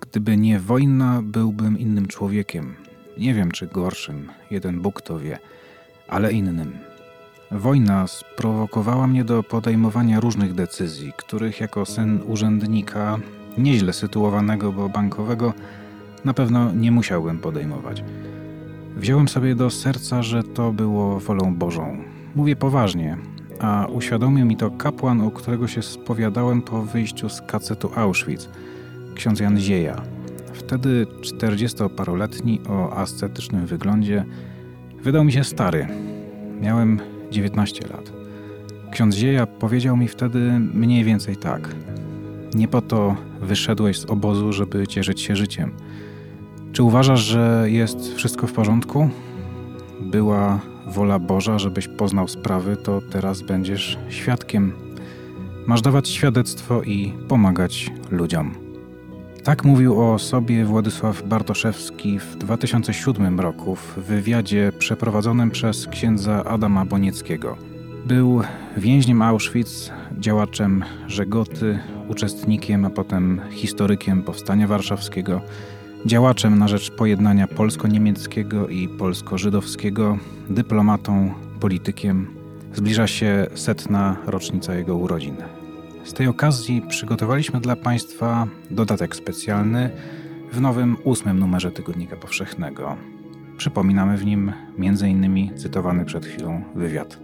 Gdyby nie wojna, byłbym innym człowiekiem. Nie wiem, czy gorszym, jeden Bóg to wie, ale innym. Wojna sprowokowała mnie do podejmowania różnych decyzji, których jako syn urzędnika, nieźle sytuowanego, bo bankowego, na pewno nie musiałbym podejmować. Wziąłem sobie do serca, że to było wolą Bożą. Mówię poważnie, a uświadomił mi to kapłan, u którego się spowiadałem po wyjściu z kacetu Auschwitz, ksiądz Jan Zieja. Wtedy 40-paroletni o ascetycznym wyglądzie wydał mi się stary. Miałem 19 lat. Ksiądz Zieja powiedział mi wtedy mniej więcej tak. Nie po to wyszedłeś z obozu, żeby cieszyć się życiem. Czy uważasz, że jest wszystko w porządku? Była wola Boża, żebyś poznał sprawy, to teraz będziesz świadkiem. Masz dawać świadectwo i pomagać ludziom. Tak mówił o sobie Władysław Bartoszewski w 2007 roku w wywiadzie przeprowadzonym przez księdza Adama Bonieckiego. Był więźniem Auschwitz, działaczem Żegoty, uczestnikiem, a potem historykiem Powstania Warszawskiego, działaczem na rzecz pojednania polsko-niemieckiego i polsko-żydowskiego, dyplomatą, politykiem. Zbliża się setna rocznica jego urodzin. Z tej okazji przygotowaliśmy dla Państwa dodatek specjalny w nowym ósmym numerze Tygodnika Powszechnego. Przypominamy w nim m.in. cytowany przed chwilą wywiad.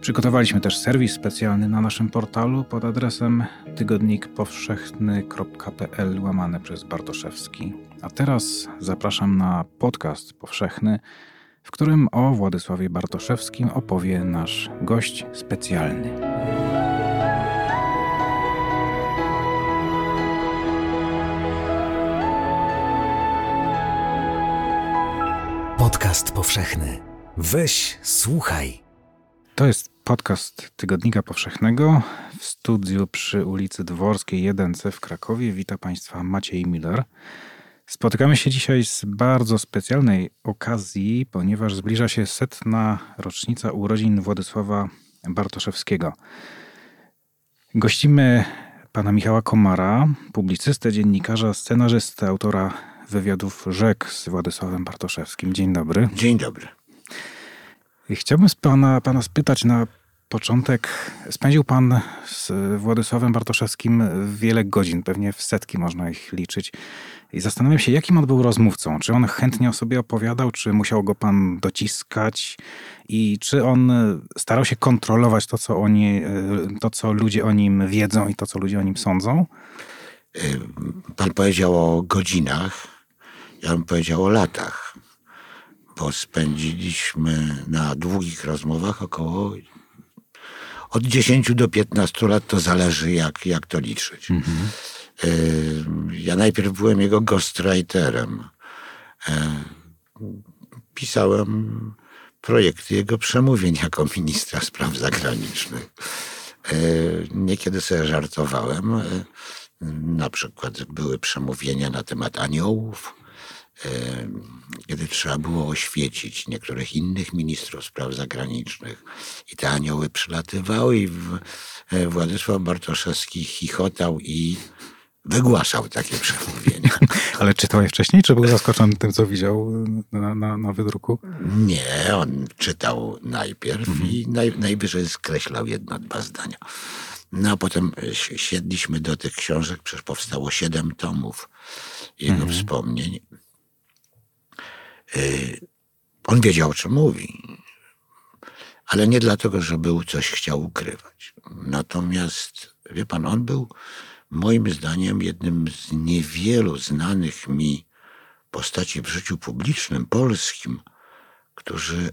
Przygotowaliśmy też serwis specjalny na naszym portalu pod adresem tygodnikpowszechny.pl łamane przez Bartoszewski. A teraz zapraszam na podcast powszechny, w którym o Władysławie Bartoszewskim opowie nasz gość specjalny. Podcast powszechny. Weź, słuchaj. To jest podcast Tygodnika Powszechnego w studiu przy ulicy Dworskiej 1C w Krakowie. Witam Państwa Maciej Miller. Spotykamy się dzisiaj z bardzo specjalnej okazji, ponieważ zbliża się setna rocznica urodzin Władysława Bartoszewskiego. Gościmy pana Michała Komara, publicystę, dziennikarza, scenarzystę, autora wywiadów Rzek z Władysławem Bartoszewskim. Dzień dobry. Dzień dobry. Chciałbym z pana, pana spytać na początek. Spędził pan z Władysławem Bartoszewskim wiele godzin, pewnie w setki można ich liczyć. I zastanawiam się, jakim on był rozmówcą. Czy on chętnie o sobie opowiadał, czy musiał go pan dociskać i czy on starał się kontrolować to, co, oni, to, co ludzie o nim wiedzą i to, co ludzie o nim sądzą? Pan powiedział o godzinach, ja bym powiedział o latach, bo spędziliśmy na długich rozmowach około od 10 do 15 lat, to zależy jak, jak to liczyć. Mhm. Ja najpierw byłem jego ghostwriterem. Pisałem projekty jego przemówień jako ministra spraw zagranicznych. Niekiedy sobie żartowałem. Na przykład były przemówienia na temat aniołów, kiedy trzeba było oświecić niektórych innych ministrów spraw zagranicznych. I te anioły przylatywały i Władysław Bartoszewski chichotał i wygłaszał takie przemówienia. Ale czytał je wcześniej, czy był zaskoczony tym, co widział na, na, na wydruku? Nie, on czytał najpierw mhm. i naj, najwyżej skreślał jedno, dwa zdania. No a potem siedliśmy do tych książek, przecież powstało siedem tomów jego mhm. wspomnień. Y, on wiedział, o czym mówi, ale nie dlatego, że był coś chciał ukrywać. Natomiast, wie pan, on był moim zdaniem jednym z niewielu znanych mi postaci w życiu publicznym polskim, którzy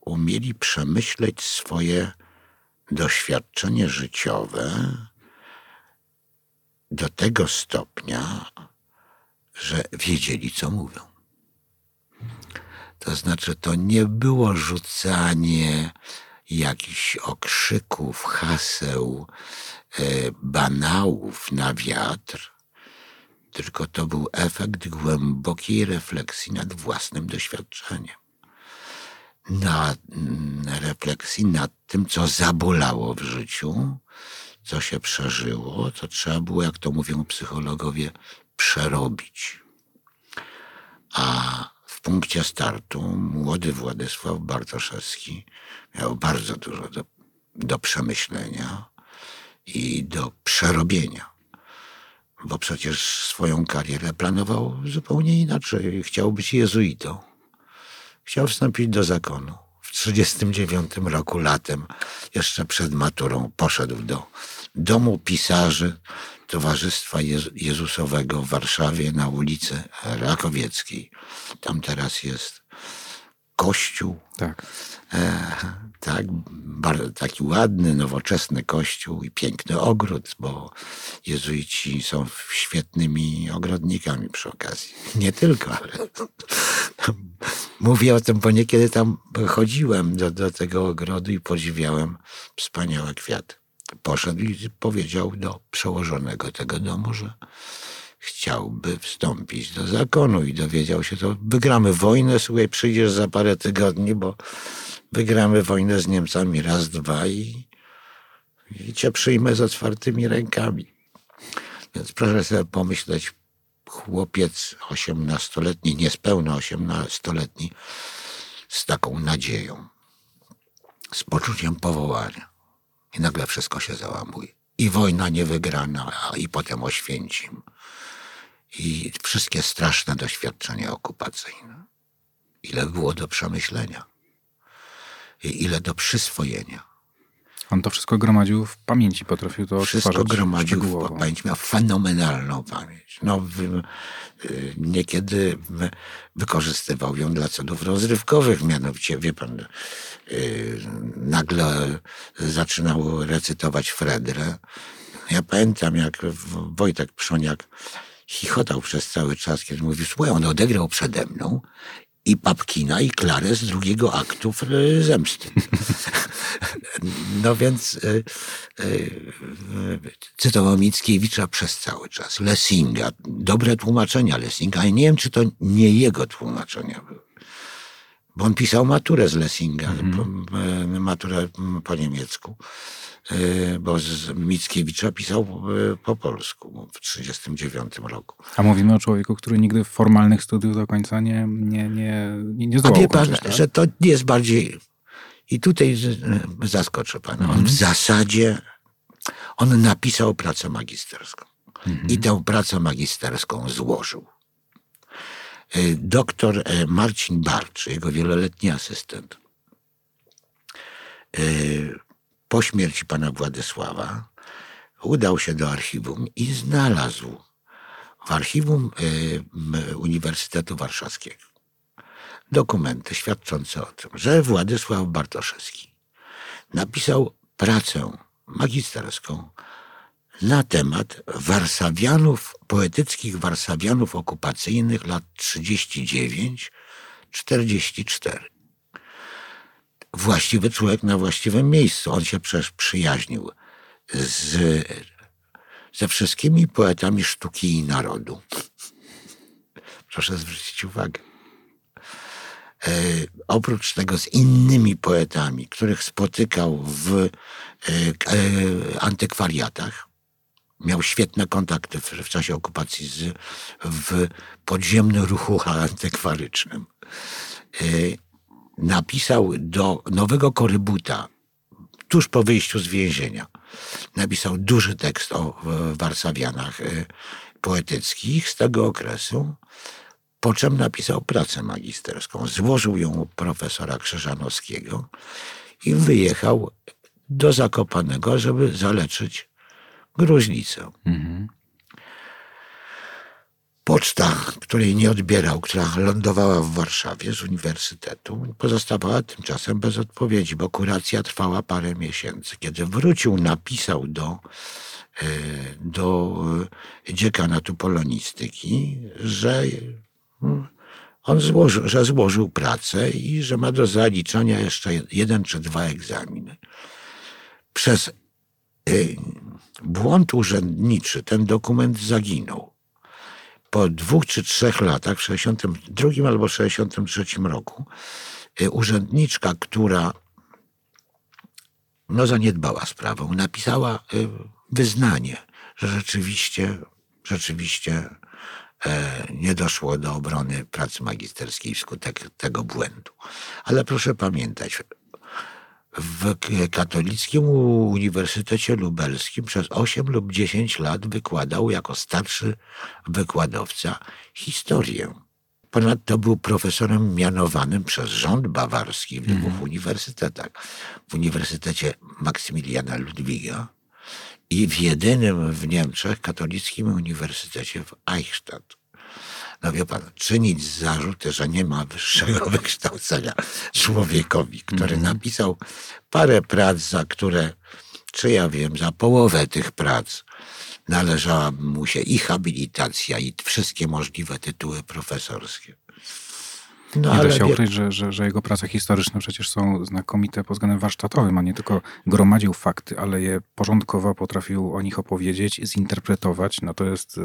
umieli przemyśleć swoje doświadczenie życiowe do tego stopnia, że wiedzieli, co mówią. To znaczy, to nie było rzucanie jakichś okrzyków, haseł, e, banałów na wiatr, tylko to był efekt głębokiej refleksji nad własnym doświadczeniem. Na refleksji nad tym, co zabolało w życiu co się przeżyło, to trzeba było, jak to mówią psychologowie, przerobić. A w punkcie startu młody Władysław Bartoszewski miał bardzo dużo do, do przemyślenia i do przerobienia. Bo przecież swoją karierę planował zupełnie inaczej. Chciał być jezuitą. Chciał wstąpić do zakonu. W 1939 roku latem, jeszcze przed maturą, poszedł do domu pisarzy Towarzystwa Jezu- Jezusowego w Warszawie na ulicy Rakowieckiej. Tam teraz jest kościół Tak. E, tak, bardzo, taki ładny, nowoczesny kościół i piękny ogród, bo jezuici są świetnymi ogrodnikami przy okazji. Nie tylko, ale mówię o tym, bo niekiedy tam chodziłem do, do tego ogrodu i podziwiałem wspaniałe kwiaty. Poszedł i powiedział do przełożonego tego domu, że chciałby wstąpić do zakonu i dowiedział się, to wygramy wojnę, słuchaj, przyjdziesz za parę tygodni, bo wygramy wojnę z Niemcami raz, dwa i, i cię przyjmę z otwartymi rękami. Więc proszę sobie pomyśleć, chłopiec osiemnastoletni, niespełna osiemnastoletni, z taką nadzieją, z poczuciem powołania. I nagle wszystko się załamuje. I wojna niewygrana, a i potem Oświęcim. I wszystkie straszne doświadczenia okupacyjne. Ile było do przemyślenia. I ile do przyswojenia. On to wszystko gromadził w pamięci, potrafił to Wszystko gromadził w pamięć. Miał fenomenalną pamięć. No, y, niekiedy wy- wykorzystywał ją dla celów rozrywkowych. Mianowicie, wie pan, y, nagle zaczynał recytować Fredrę. Ja pamiętam, jak Wojtek Przoniak chichotał przez cały czas, kiedy mówił, słuchaj, on odegrał przede mną i Papkina, i Klarę z drugiego aktu y, Zemsty. No więc y, y, y, cytował Mickiewicza przez cały czas. Lessinga. Dobre tłumaczenia Lessinga, ale nie wiem, czy to nie jego tłumaczenia były. Bo on pisał maturę z Lessinga, e, maturę po niemiecku. E, Bo z Mickiewicza pisał e, po polsku w 1939 roku. A mówimy o człowieku, który nigdy formalnych studiów do końca nie, nie, nie, nie, nie A zdołał wie pan, tak? że to jest bardziej. I tutaj zaskoczę pana. On w zasadzie on napisał pracę magisterską. I tę pracę magisterską złożył. Y, Doktor e, Marcin Barcz, jego wieloletni asystent, y, po śmierci pana Władysława udał się do archiwum i znalazł w archiwum Uniwersytetu Warszawskiego. Dokumenty świadczące o tym, że Władysław Bartoszewski napisał pracę magisterską na temat Warszawianów, poetyckich Warszawianów okupacyjnych lat 39-44. Właściwy człowiek na właściwym miejscu. On się przecież przyjaźnił z, ze wszystkimi poetami sztuki i narodu. Proszę zwrócić uwagę e, oprócz tego z innymi poetami, których spotykał w e, e, antykwariatach, miał świetne kontakty w, w czasie okupacji z, w podziemnym ruchu antykwarycznym. E, napisał do Nowego Korybuta, tuż po wyjściu z więzienia, napisał duży tekst o Warszawianach e, poetyckich z tego okresu, po czym napisał pracę magisterską. Złożył ją u profesora Krzyżanowskiego i wyjechał do Zakopanego, żeby zaleczyć gruźlicę. Mhm. Poczta, której nie odbierał, która lądowała w Warszawie z uniwersytetu, pozostawała tymczasem bez odpowiedzi, bo kuracja trwała parę miesięcy. Kiedy wrócił, napisał do, e, do e, dziekanatu polonistyki, że mm, on złożył, że złożył pracę i że ma do zaliczenia jeszcze jeden czy dwa egzaminy. Przez y, błąd urzędniczy ten dokument zaginął po dwóch czy trzech latach, w 62 albo 63 roku, y, urzędniczka, która no, zaniedbała sprawę, napisała y, wyznanie, że rzeczywiście, rzeczywiście e, nie doszło do obrony pracy magisterskiej wskutek tego błędu. Ale proszę pamiętać, w katolickim Uniwersytecie Lubelskim przez 8 lub 10 lat wykładał jako starszy wykładowca historię. Ponadto był profesorem mianowanym przez rząd bawarski w dwóch uniwersytetach. W Uniwersytecie Maksymiliana Ludwiga i w jedynym w Niemczech katolickim uniwersytecie w Eichstätt. No wie pan, czynić zarzuty, że nie ma wyższego wykształcenia człowiekowi, który napisał parę prac, za które, czy ja wiem, za połowę tych prac należała mu się i habilitacja, i wszystkie możliwe tytuły profesorskie. No Nie da się ukryć, że, że, że jego prace historyczne przecież są znakomite pod względem warsztatowym, a nie tylko gromadził fakty, ale je porządkowo potrafił o nich opowiedzieć, zinterpretować. No to jest y,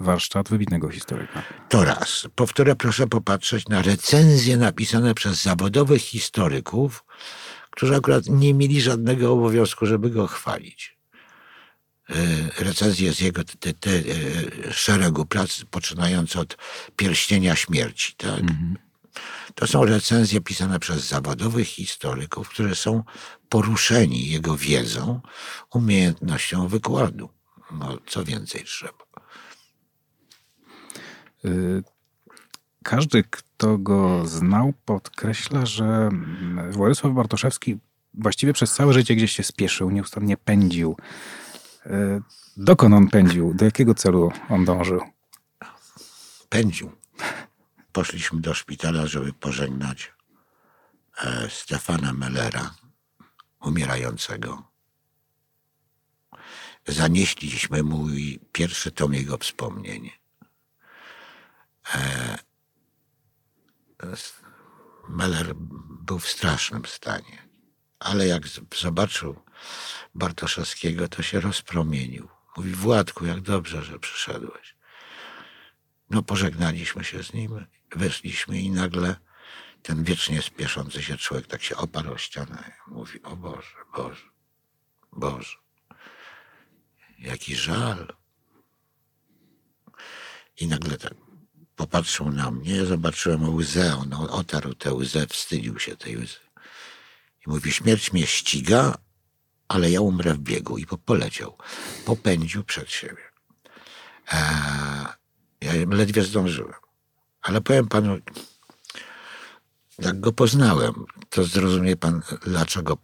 warsztat wybitnego historyka. To raz. Powtórę, proszę popatrzeć na recenzje napisane przez zawodowych historyków, którzy akurat nie mieli żadnego obowiązku, żeby go chwalić. E, Recenzje z jego te, te, e, szeregu prac, poczynając od Pierścienia Śmierci. Tak? To są recenzje pisane przez zawodowych historyków, którzy są poruszeni jego wiedzą, umiejętnością wykładu. No, co więcej trzeba. Y, Każdy, kto go znał, podkreśla, że mm, Władysław Bartoszewski właściwie przez całe życie gdzieś się spieszył, nieustannie pędził. Y, Dokąd on pędził? Do jakiego celu on dążył? pędził. Poszliśmy do szpitala, żeby pożegnać e, Stefana Mellera, umierającego. Zanieśliśmy mój pierwszy tom jego wspomnień. E, Meller był w strasznym stanie, ale jak zobaczył Bartoszewskiego, to się rozpromienił. Mówi, Władku, jak dobrze, że przyszedłeś. No, pożegnaliśmy się z nim, wyszliśmy i nagle ten wiecznie spieszący się człowiek tak się oparł o ścianę. Mówi, o Boże, Boże, Boże, jaki żal. I nagle tak popatrzył na mnie, zobaczyłem łzę, on otarł tę łzę, wstydził się tej łzy. I mówi, śmierć mnie ściga, ale ja umrę w biegu. I po- poleciał. Popędził przed siebie. Eee, ja ledwie zdążyłem. Ale powiem panu, jak go poznałem, to zrozumie pan, dlaczego,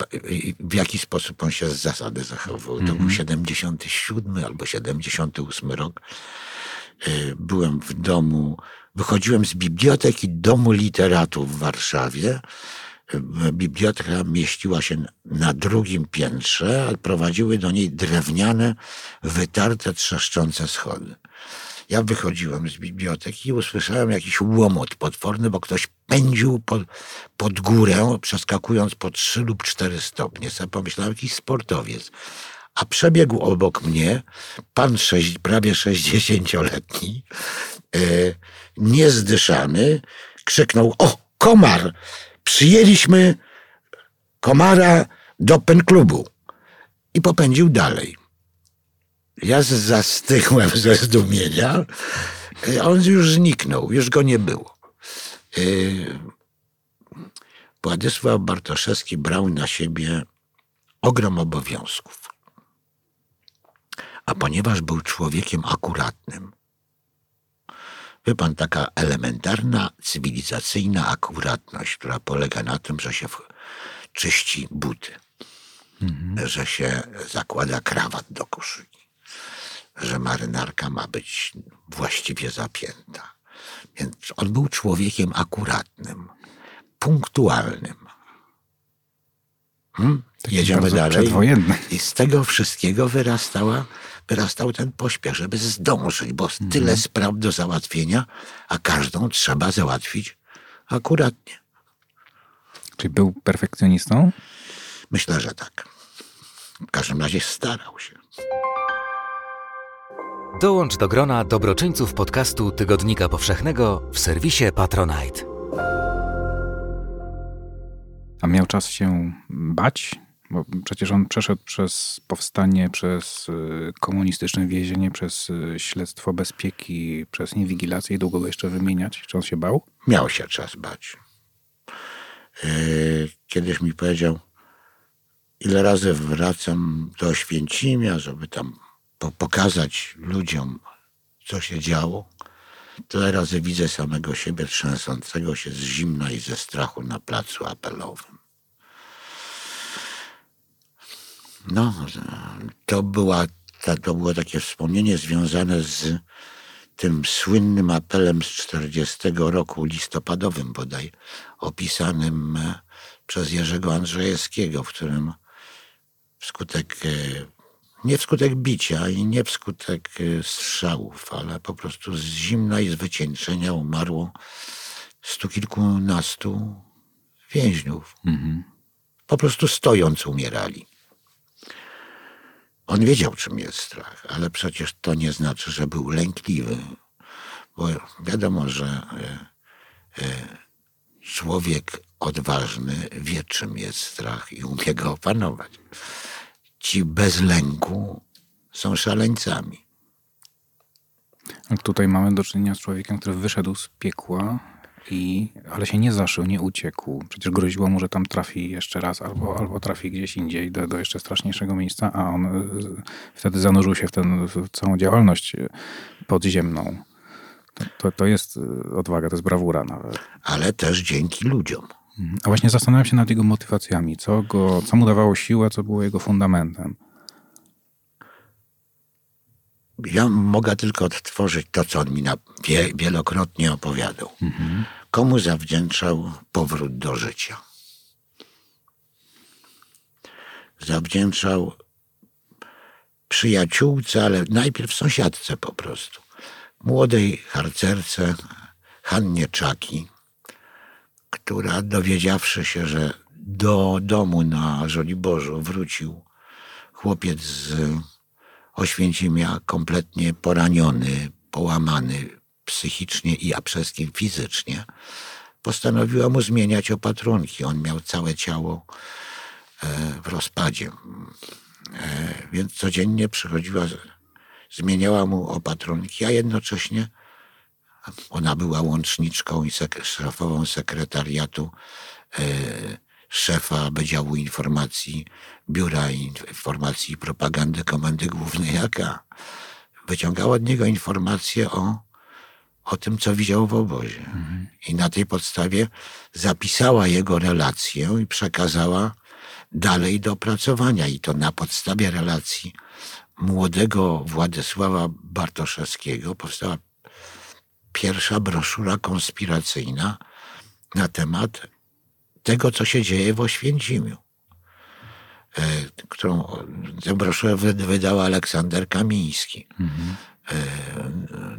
w jaki sposób on się z zasady zachowywał. To był 77 albo 78 rok. Y, Byłem w domu, wychodziłem z biblioteki Domu Literatu w Warszawie. Biblioteka mieściła się na drugim piętrze, a prowadziły do niej drewniane, wytarte, trzeszczące schody. Ja wychodziłem z biblioteki i usłyszałem jakiś łomot potworny, bo ktoś pędził pod, pod górę, przeskakując po trzy lub cztery stopnie. Sobie pomyślałem, jakiś sportowiec. A przebiegł obok mnie pan sześć, prawie sześćdziesięcioletni, e, niezdyszany, krzyknął, o, komar! Przyjęliśmy komara do penklubu. I popędził dalej. Ja z- zastygłem ze zdumienia. On już zniknął, już go nie było. Y, Władysław Bartoszewski brał na siebie ogrom obowiązków. A ponieważ był człowiekiem akuratnym, wie pan, taka elementarna, cywilizacyjna akuratność, która polega na tym, że się w- czyści buty, że się zakłada krawat do koszyki że marynarka ma być właściwie zapięta. Więc on był człowiekiem akuratnym, punktualnym. Hmm? Jedziemy dalej. I z tego wszystkiego wyrastała, wyrastał ten pośpiech, żeby zdążyć, bo tyle spraw do załatwienia, a każdą trzeba załatwić akuratnie. Czyli był perfekcjonistą? Myślę, że tak. W każdym razie starał się. Dołącz do grona dobroczyńców podcastu Tygodnika Powszechnego w serwisie Patronite. A miał czas się bać? Bo przecież on przeszedł przez powstanie, przez y, komunistyczne więzienie, przez y, śledztwo bezpieki, przez niewigilację i długo go jeszcze wymieniać. Czy on się bał? Miał się czas bać. Yy, Kiedyś mi powiedział, ile razy wracam do Oświęcimia, żeby tam po- pokazać ludziom, co się działo. Tyle razy widzę samego siebie trzęsącego się z zimna i ze strachu na placu apelowym. No, to, była, to było takie wspomnienie związane z tym słynnym apelem z 40 roku, listopadowym bodaj, opisanym e, przez Jerzego Andrzejewskiego, w którym wskutek, e, nie wskutek bicia i nie wskutek e, strzałów, ale po prostu z zimna i z wycieńczenia umarło stu kilkunastu więźniów. Po prostu stojąc umierali. On wiedział, czym jest strach, ale przecież to nie znaczy, że był lękliwy. Bo wiadomo, że e, e, człowiek odważny wie, czym jest strach i umie go opanować. Ci bez lęku są szaleńcami. Ale Tutaj mamy do czynienia z człowiekiem, który wyszedł z piekła, i, ale się nie zaszył, nie uciekł. Przecież groziło mu, że tam trafi jeszcze raz albo, albo trafi gdzieś indziej do, do jeszcze straszniejszego miejsca, a on y, wtedy zanurzył się w, ten, w całą działalność y, podziemną. To, to, to jest y, odwaga, to jest brawura nawet. Ale też dzięki ludziom. Mhm. A właśnie zastanawiam się nad jego motywacjami. Co, go, co mu dawało siłę, co było jego fundamentem. Ja mogę tylko odtworzyć to, co on mi na, wie, wielokrotnie opowiadał. Komu zawdzięczał powrót do życia? Zawdzięczał przyjaciółce, ale najpierw sąsiadce po prostu. Młodej harcerce Hannie Czaki, która dowiedziawszy się, że do domu na Żoliborzu wrócił chłopiec z Oświęcimia kompletnie poraniony, połamany psychicznie i a przede wszystkim fizycznie, postanowiła mu zmieniać opatrunki. On miał całe ciało e, w rozpadzie. E, Więc codziennie przychodziła, zmieniała mu opatrunki, a jednocześnie ona była łączniczką i sek- szefową sekretariatu e, szefa Wydziału Informacji Biura Informacji i Propagandy Komendy Głównej AK. Wyciągała od niego informacje o, o tym, co widział w obozie. I na tej podstawie zapisała jego relację i przekazała dalej do opracowania. I to na podstawie relacji młodego Władysława Bartoszewskiego powstała pierwsza broszura konspiracyjna na temat tego, co się dzieje w Oświęcimiu. E, którą tę broszurę wy- wydał Aleksander Kamiński. E,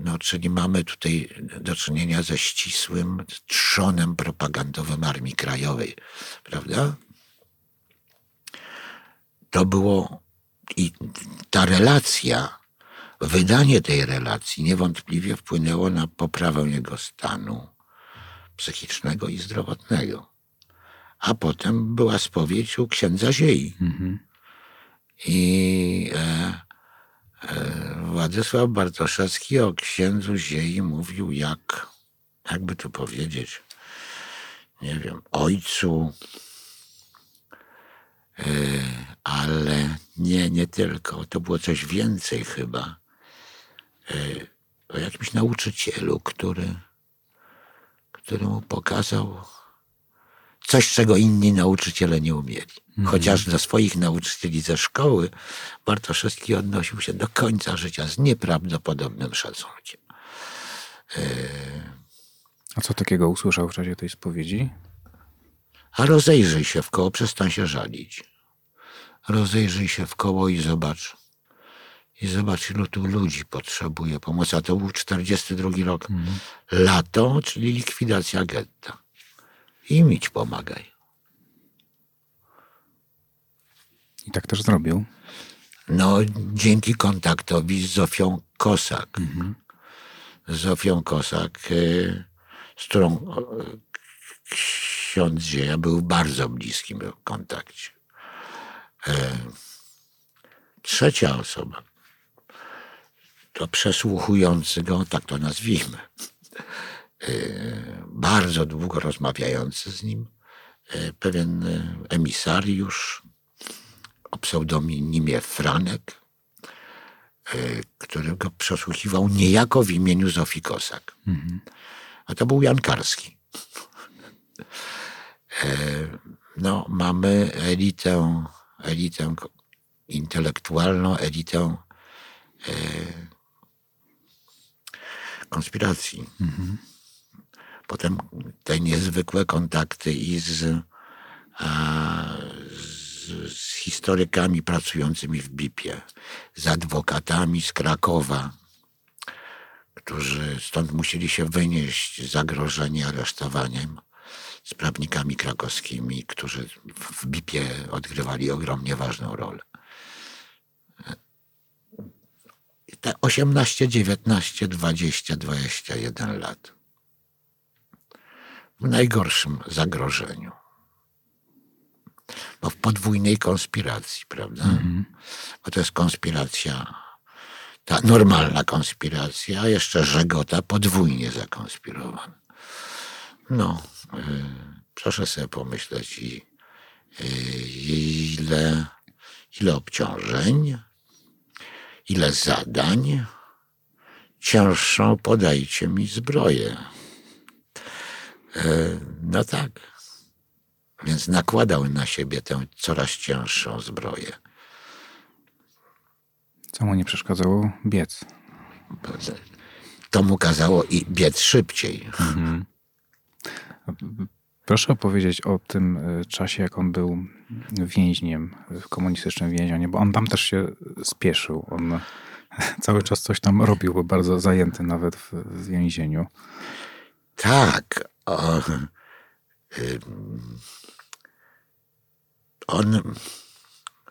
No, czyli mamy tutaj do czynienia ze ścisłym trzonem propagandowym Armii Krajowej, prawda? To było i ta relacja, wydanie tej relacji niewątpliwie wpłynęło na poprawę jego stanu psychicznego i zdrowotnego. A potem była spowiedź u księdza Ziei. I e, e, Władysław Bartoszewski o księdzu Ziei mówił jak, jakby to powiedzieć, nie wiem, ojcu, e, ale nie, nie tylko. To było coś więcej chyba. E, o jakimś nauczycielu, który, który mu pokazał coś, czego inni nauczyciele nie umieli. Chociaż do swoich nauczycieli ze szkoły Bartoszewski odnosił się do końca życia z nieprawdopodobnym szacunkiem. A co takiego usłyszał w czasie tej spowiedzi? A rozejrzyj się w koło, przestań się żalić. Rozejrzyj się w koło i zobacz. I zobacz, ilu tu ludzi potrzebuje pomocy. A to był 42 rok. Lato, czyli likwidacja getta. I mi ci pomagaj. I tak też zrobił. No, dzięki kontaktowi z Zofią Kosak. Z Zofią Kosak, y, z którą y, ksiądz Zieja był w bardzo bliskim kontakcie. E, trzecia osoba to przesłuchujący go, tak to nazwijmy, e, bardzo długo rozmawiający z nim, e, pewien e, emisariusz o pseudonimie Franek, e, który go przesłuchiwał niejako w imieniu Zofii Kosak. A to był Jan Karski. E, No, mamy elitę, elitę intelektualną, elitę e, konspiracji. Potem te niezwykłe kontakty i z, a, z, z historykami pracującymi w BIP-ie, z adwokatami z Krakowa, którzy stąd musieli się wynieść zagrożeni aresztowaniem, z prawnikami krakowskimi, którzy w BIP-ie odgrywali ogromnie ważną rolę. I Te 18, 19, 20, 21 lat. W najgorszym zagrożeniu. Bo w podwójnej konspiracji, prawda? Bo to jest konspiracja, ta normalna konspiracja, a jeszcze żegota podwójnie zakonspirowana. No, y, proszę sobie pomyśleć, i, y, ile, ile obciążeń, ile zadań. Cięższą podajcie mi zbroję. Y, no tak. Więc nakładał na siebie tę coraz cięższą zbroję. Co mu nie przeszkadzało? Biec. To mu kazało i biec szybciej. Proszę opowiedzieć o tym y, czasie, jak on był więźniem w komunistycznym więzieniu, bo on tam też się spieszył. On cały czas coś tam robił, był bardzo zajęty nawet w więzieniu. Tak. O, ym, on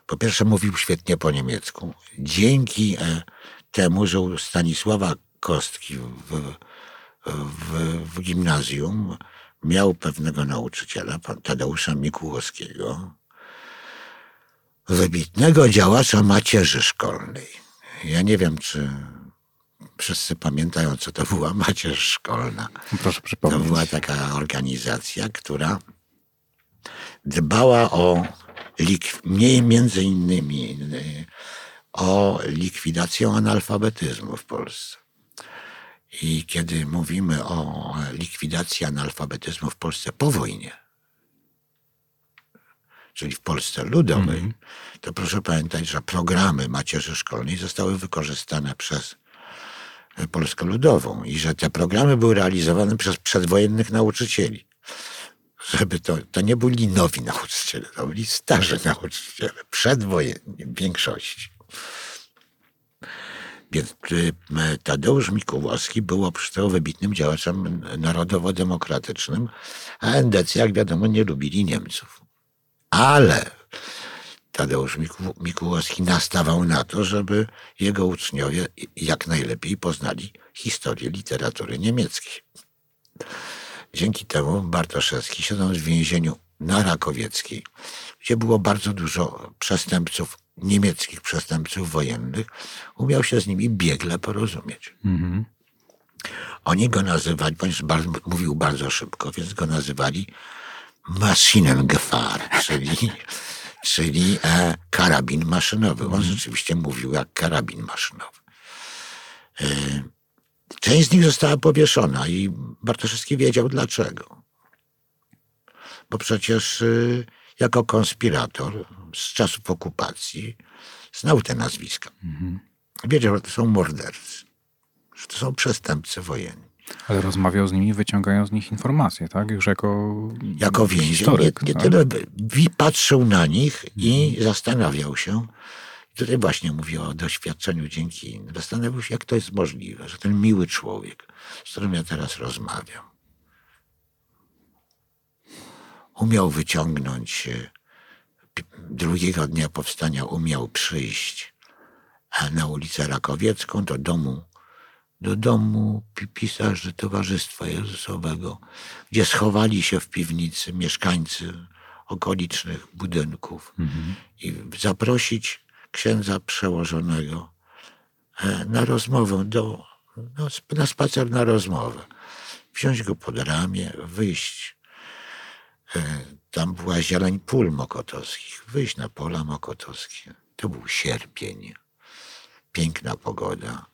po pierwsze mówił świetnie po niemiecku. Dzięki e, temu, że u Stanisława Kostki w, w, w gimnazjum miał pewnego nauczyciela, pan Tadeusza Mikułowskiego, wybitnego działacza macierzy szkolnej. Ja nie wiem, czy wszyscy pamiętają, co to była macierz szkolna. Proszę To przypomnieć. była taka organizacja, która dbała o między innymi o likwidację analfabetyzmu w Polsce. I kiedy mówimy o likwidacji analfabetyzmu w Polsce po wojnie, czyli w Polsce ludowej, to proszę pamiętać, że programy macierzy szkolnej zostały wykorzystane przez Polskę Ludową i że te programy były realizowane przez przedwojennych nauczycieli. Żeby to, to nie byli nowi nauczyciele, to byli starzy nauczyciele, przedwojenni w większości. Więc y, Tadeusz Mikułowski był oprócz tego wybitnym działaczem narodowo-demokratycznym, a NDC, jak wiadomo, nie lubili Niemców. Ale Tadeusz Miku- Mikułowski nastawał na to, żeby jego uczniowie jak najlepiej poznali historię literatury niemieckiej. Dzięki temu Bartoszewski, siedząc w więzieniu na Rakowieckiej, gdzie było bardzo dużo przestępców, niemieckich przestępców wojennych, umiał się z nimi biegle porozumieć. Oni go nazywali, ponieważ bardzo, mówił bardzo szybko, więc go nazywali Maschinengefahr, czyli, czyli e, karabin maszynowy. On rzeczywiście mówił jak karabin maszynowy. E, część z nich została powieszona i Bartoszewski wiedział dlaczego. Bo przecież y, jako konspirator z czasów okupacji znał te nazwiska. Wiedział, że to są mordercy, że to są przestępcy wojenni. Ale rozmawiał z nimi, wyciągając z nich informacje, tak? Już jako, jako więzień. Nie, historyk. nie tak? tyle patrzył na nich i zastanawiał się. I Tutaj właśnie mówię o doświadczeniu dzięki innym. Zastanawiał się, jak to jest możliwe, że ten miły człowiek, z którym ja teraz rozmawiam, umiał wyciągnąć pi- drugiego dnia powstania, umiał przyjść na ulicę Rakowiecką do domu do domu pi- pisarzy Towarzystwa Jezusowego, gdzie schowali się w piwnicy mieszkańcy okolicznych budynków i zaprosić księdza przełożonego e, na rozmowę, do, no, na spacer na rozmowę. Wziąć go pod ramię, wyjść. E, Tam była zieleń pól mokotowskich. Wyjść na pola mokotowskie. To był sierpień. Piękna pogoda.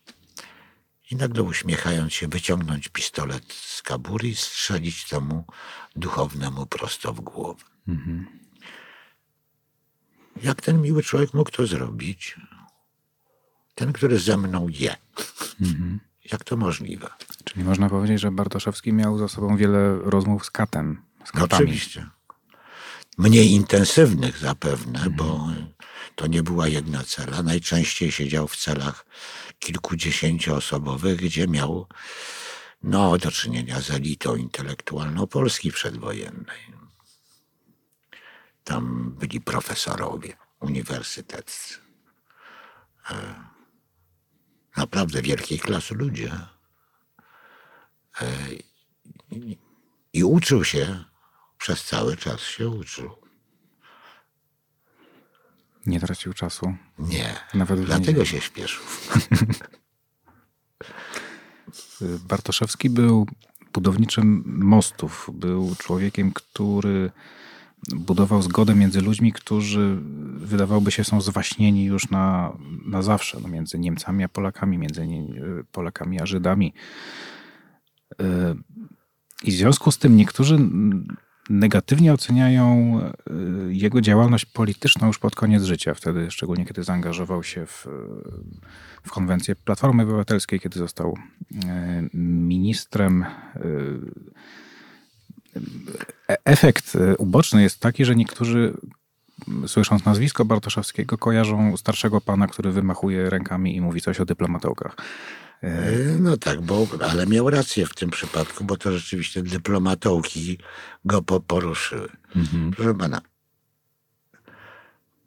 I nagle uśmiechając się, wyciągnąć pistolet z kabury i strzelić temu duchownemu prosto w głowę. Jak ten miły człowiek mógł to zrobić? Ten, który ze mną je. Jak to możliwe? Czyli można powiedzieć, że Bartoszewski miał za sobą wiele rozmów z katem, z No oczywiście. Mniej intensywnych zapewne, bo to nie była jedna cela. Najczęściej siedział w celach kilkudziesięcioosobowych, gdzie miał no, do czynienia z elitą intelektualną Polski przedwojennej. Tam byli profesorowie uniwersyteccy. E, Naprawdę wielkiej klasy ludzie. E, i- I uczył się, przez cały czas się uczył. Nie tracił czasu. Nie, Nawet dlatego więzieniu. się śpieszył. Bartoszewski był budowniczym mostów. Był człowiekiem, który budował zgodę między ludźmi, którzy wydawałoby się są zwaśnieni już na, na zawsze. No, między Niemcami a Polakami, między nie, Polakami a Żydami. Y, I w związku z tym niektórzy negatywnie oceniają y, jego działalność polityczną już pod koniec życia. Wtedy, szczególnie kiedy zaangażował się w, w konwencję Platformy Obywatelskiej, kiedy został y, ministrem. E- Efekt uboczny jest taki, że niektórzy, słysząc nazwisko Bartoszewskiego, kojarzą starszego pana, który wymachuje rękami i mówi coś o dyplomatokach. E, No tak, bo, ale miał rację w tym przypadku, bo to rzeczywiście dyplomatołki go po, poruszyły. Proszę pana,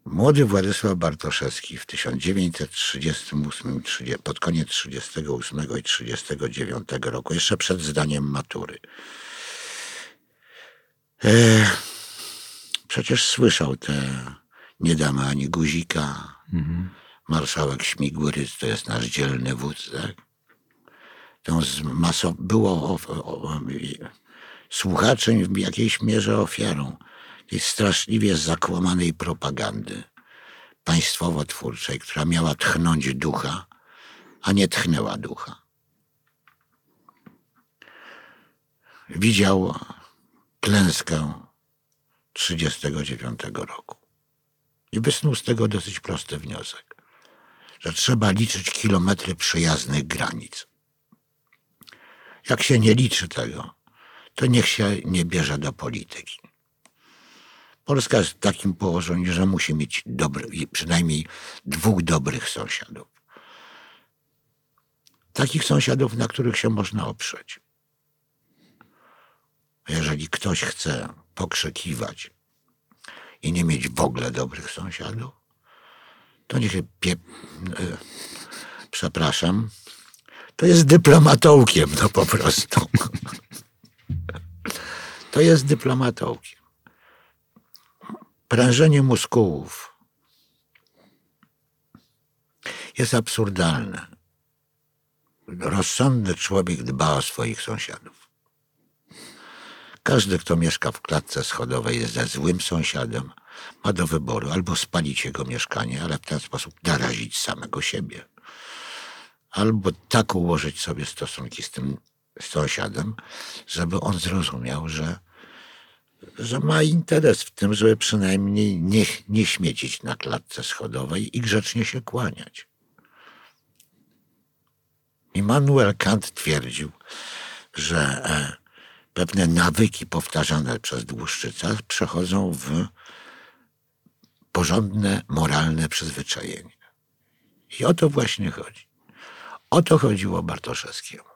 młody Władysław Bartoszewski w 1938, 30 pod koniec 38 i 39 roku, jeszcze przed zdaniem matury, e, przecież słyszał te nie damy ani guzika, marszałek Śmigłyryc to jest nasz dzielny wódz, tak? Z maso, było of, o, o, słuchaczem w jakiejś mierze ofiarą tej straszliwie zakłamanej propagandy państwowo-twórczej, która miała tchnąć ducha, a nie tchnęła ducha. Widział klęskę 1939 roku i wysnuł z tego dosyć prosty wniosek, że trzeba liczyć kilometry przyjaznych granic. Jak się nie liczy tego, to niech się nie bierze do polityki. Polska jest w takim położeniu, że musi mieć dobry, przynajmniej dwóch dobrych sąsiadów. Takich sąsiadów, na których się można oprzeć. Jeżeli ktoś chce pokrzykiwać i nie mieć w ogóle dobrych sąsiadów, to niech się pie... e, przepraszam, to jest dyplomatołkiem, no po prostu. To jest dyplomatołkiem. Prężenie muskułów jest absurdalne. Rozsądny człowiek dba o swoich sąsiadów. Każdy, kto mieszka w klatce schodowej, jest ze złym sąsiadem, ma do wyboru albo spalić jego mieszkanie, ale w ten sposób narazić samego siebie, albo tak ułożyć sobie stosunki z tym sąsiadem, żeby on zrozumiał, że, że ma interes w tym, żeby przynajmniej nie, nie śmiecić na klatce schodowej i grzecznie się kłaniać. Immanuel Kant twierdził, że e, pewne nawyki powtarzane przez Dłuszczyca przechodzą w porządne, moralne przyzwyczajenie. I o to właśnie chodzi. O to chodziło Bartoszewskiemu.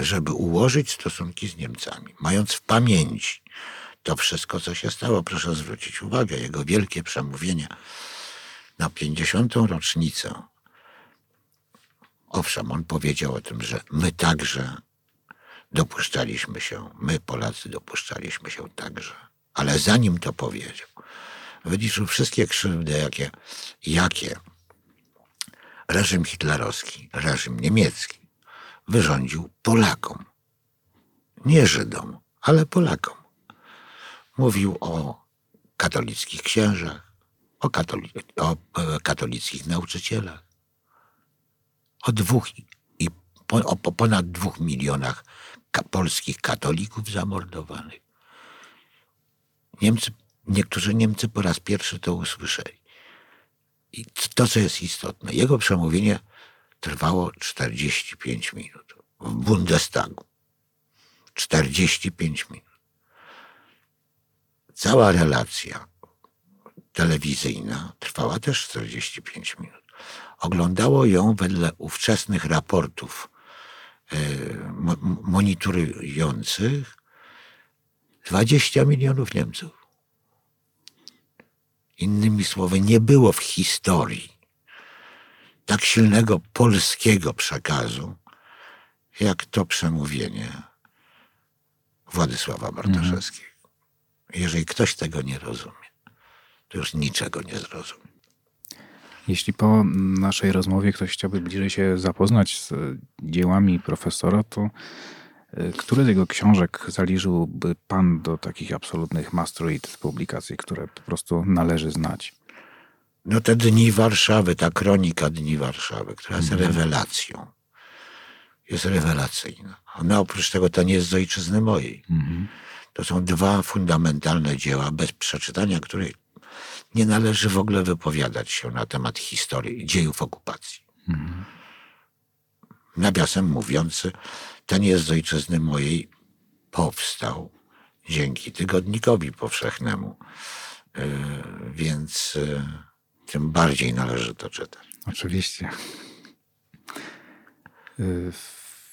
Żeby ułożyć stosunki z Niemcami, mając w pamięci to wszystko, co się stało. Proszę zwrócić uwagę, jego wielkie przemówienia na 50. rocznicę. Owszem, on powiedział o tym, że my także dopuszczaliśmy się, my Polacy dopuszczaliśmy się także Ale zanim to powiedział, wyliczył wszystkie krzywdy, jakie, jakie reżim hitlerowski, reżim niemiecki wyrządził Polakom. Nie Żydom, ale Polakom. Mówił o katolickich księżach, o, katoli o e, katolickich nauczycielach, o dwóch i po, o po ponad dwóch milionach polskich katolików zamordowanych. Niemcy, niektórzy Niemcy po raz pierwszy to usłyszeli. I to, co jest istotne, jego przemówienie trwało 45 minut w Bundestagu. 45 minut. Cała relacja telewizyjna trwała też 45 minut. Oglądało ją wedle ówczesnych raportów e, mo- monitorujących 20 milionów Niemców. Innymi słowy, nie było w historii tak silnego polskiego przekazu, jak to przemówienie Władysława Bartoszewskiego. Jeżeli ktoś tego nie rozumie, to już niczego nie zrozumie. Jeśli po naszej rozmowie ktoś chciałby bliżej się zapoznać z dziełami profesora, to który z jego książek zaliczyłby pan do takich absolutnych must read publikacji, które po prostu należy znać? No te dni Warszawy, ta kronika Dni Warszawy, która jest rewelacją, jest rewelacyjna. Ona oprócz tego to nie jest z ojczyzny mojej. To są dwa fundamentalne dzieła, bez przeczytania których nie należy w ogóle wypowiadać się na temat historii, dziejów okupacji. Nawiasem mówiący, ten jest z ojczyzny mojej powstał dzięki tygodnikowi powszechnemu. Yy, Więc yy, tym bardziej należy to czytać. Oczywiście. Y,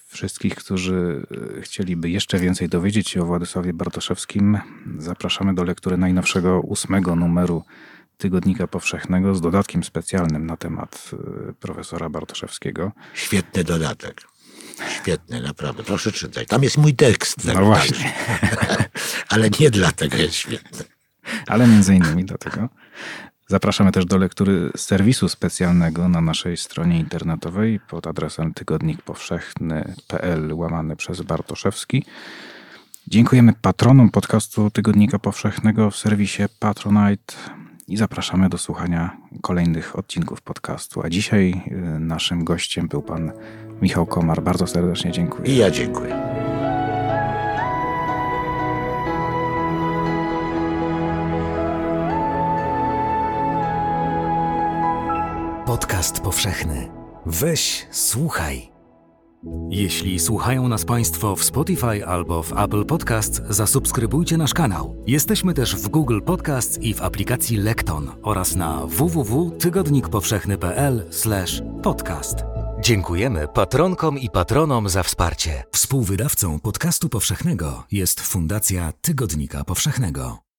Wszystkich, którzy chcieliby jeszcze więcej dowiedzieć się o Władysławie Bartoszewskim, zapraszamy do lektury najnowszego ósmego numeru Tygodnika Powszechnego z dodatkiem specjalnym na temat profesora Bartoszewskiego. Świetny dodatek. Świetny, naprawdę. Proszę czytać. Tam jest mój tekst. No właśnie. Ale nie dlatego jest świetny. ale między innymi dlatego. Zapraszamy też do lektury serwisu specjalnego na naszej stronie internetowej pod adresem tygodnikpowszechny.pl łamany przez Bartoszewski. Dziękujemy patronom podcastu Tygodnika Powszechnego w serwisie Patronite i zapraszamy do słuchania kolejnych odcinków podcastu. A dzisiaj y, naszym gościem był pan Michał Komar. Bardzo serdecznie dziękuję. I ja dziękuję. Podcast powszechny. Weź, słuchaj. Jeśli słuchają nas Państwo w Spotify albo w Apple Podcasts, zasubskrybujcie nasz kanał. Jesteśmy też w Google Podcasts i w aplikacji Lekton oraz na www.tygodnikpowszechny.pl/podcast. Dziękujemy patronkom i patronom za wsparcie. Współwydawcą podcastu powszechnego jest Fundacja Tygodnika Powszechnego.